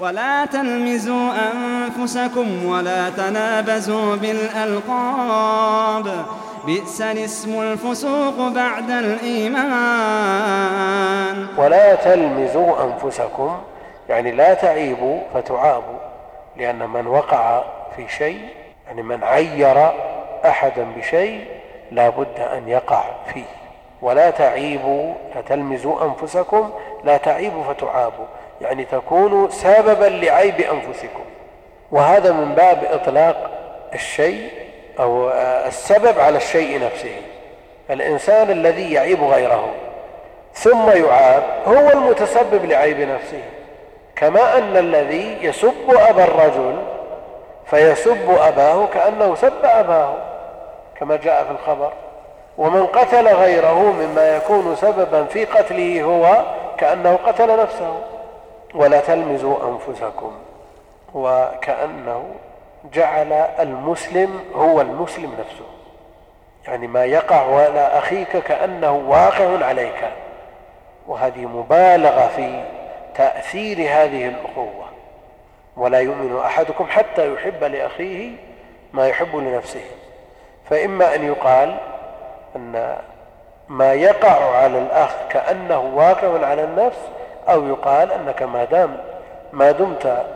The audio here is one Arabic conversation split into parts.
ولا تلمزوا أنفسكم ولا تنابزوا بالألقاب. بئس الاسم الفسوق بعد الإيمان. ولا تلمزوا أنفسكم يعني لا تعيبوا فتعابوا لأن من وقع في شيء يعني من عير أحدا بشيء لا بد أن يقع فيه. ولا تعيبوا لا تلمزوا أنفسكم لا تعيبوا فتعابوا. يعني تكونوا سببا لعيب أنفسكم. وهذا من باب إطلاق الشيء أو السبب على الشيء نفسه. الإنسان الذي يعيب غيره ثم يعاب هو المتسبب لعيب نفسه. كما أن الذي يسب أبا الرجل فيسب أباه كأنه سب أباه كما جاء في الخبر. ومن قتل غيره مما يكون سببا في قتله هو كأنه قتل نفسه. ولا تلمزوا أنفسكم وكأنه جعل المسلم هو المسلم نفسه. يعني ما يقع على أخيك كأنه واقع عليك. وهذه مبالغة في تأثير هذه الأخوة ولا يؤمن أحدكم حتى يحب لأخيه ما يحب لنفسه. فإما أن يقال أن ما يقع على الأخ كأنه واقع على النفس أو يقال أنك ما دام ما دمت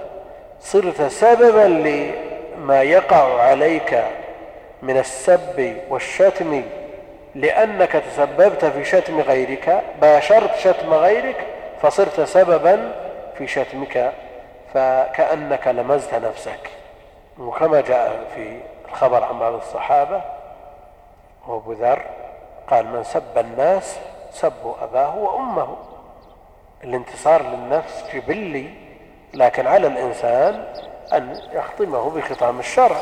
صرت سببا لما يقع عليك من السب والشتم لأنك تسببت في شتم غيرك باشرت شتم غيرك فصرت سببا في شتمك فكأنك لمزت نفسك. وكما جاء في الخبر عن بعض الصحابة وابو ذر قال من سب الناس سبوا أباه وأمه. الانتصار للنفس جبلي لكن على الإنسان أن يخطمه بخطام الشرع.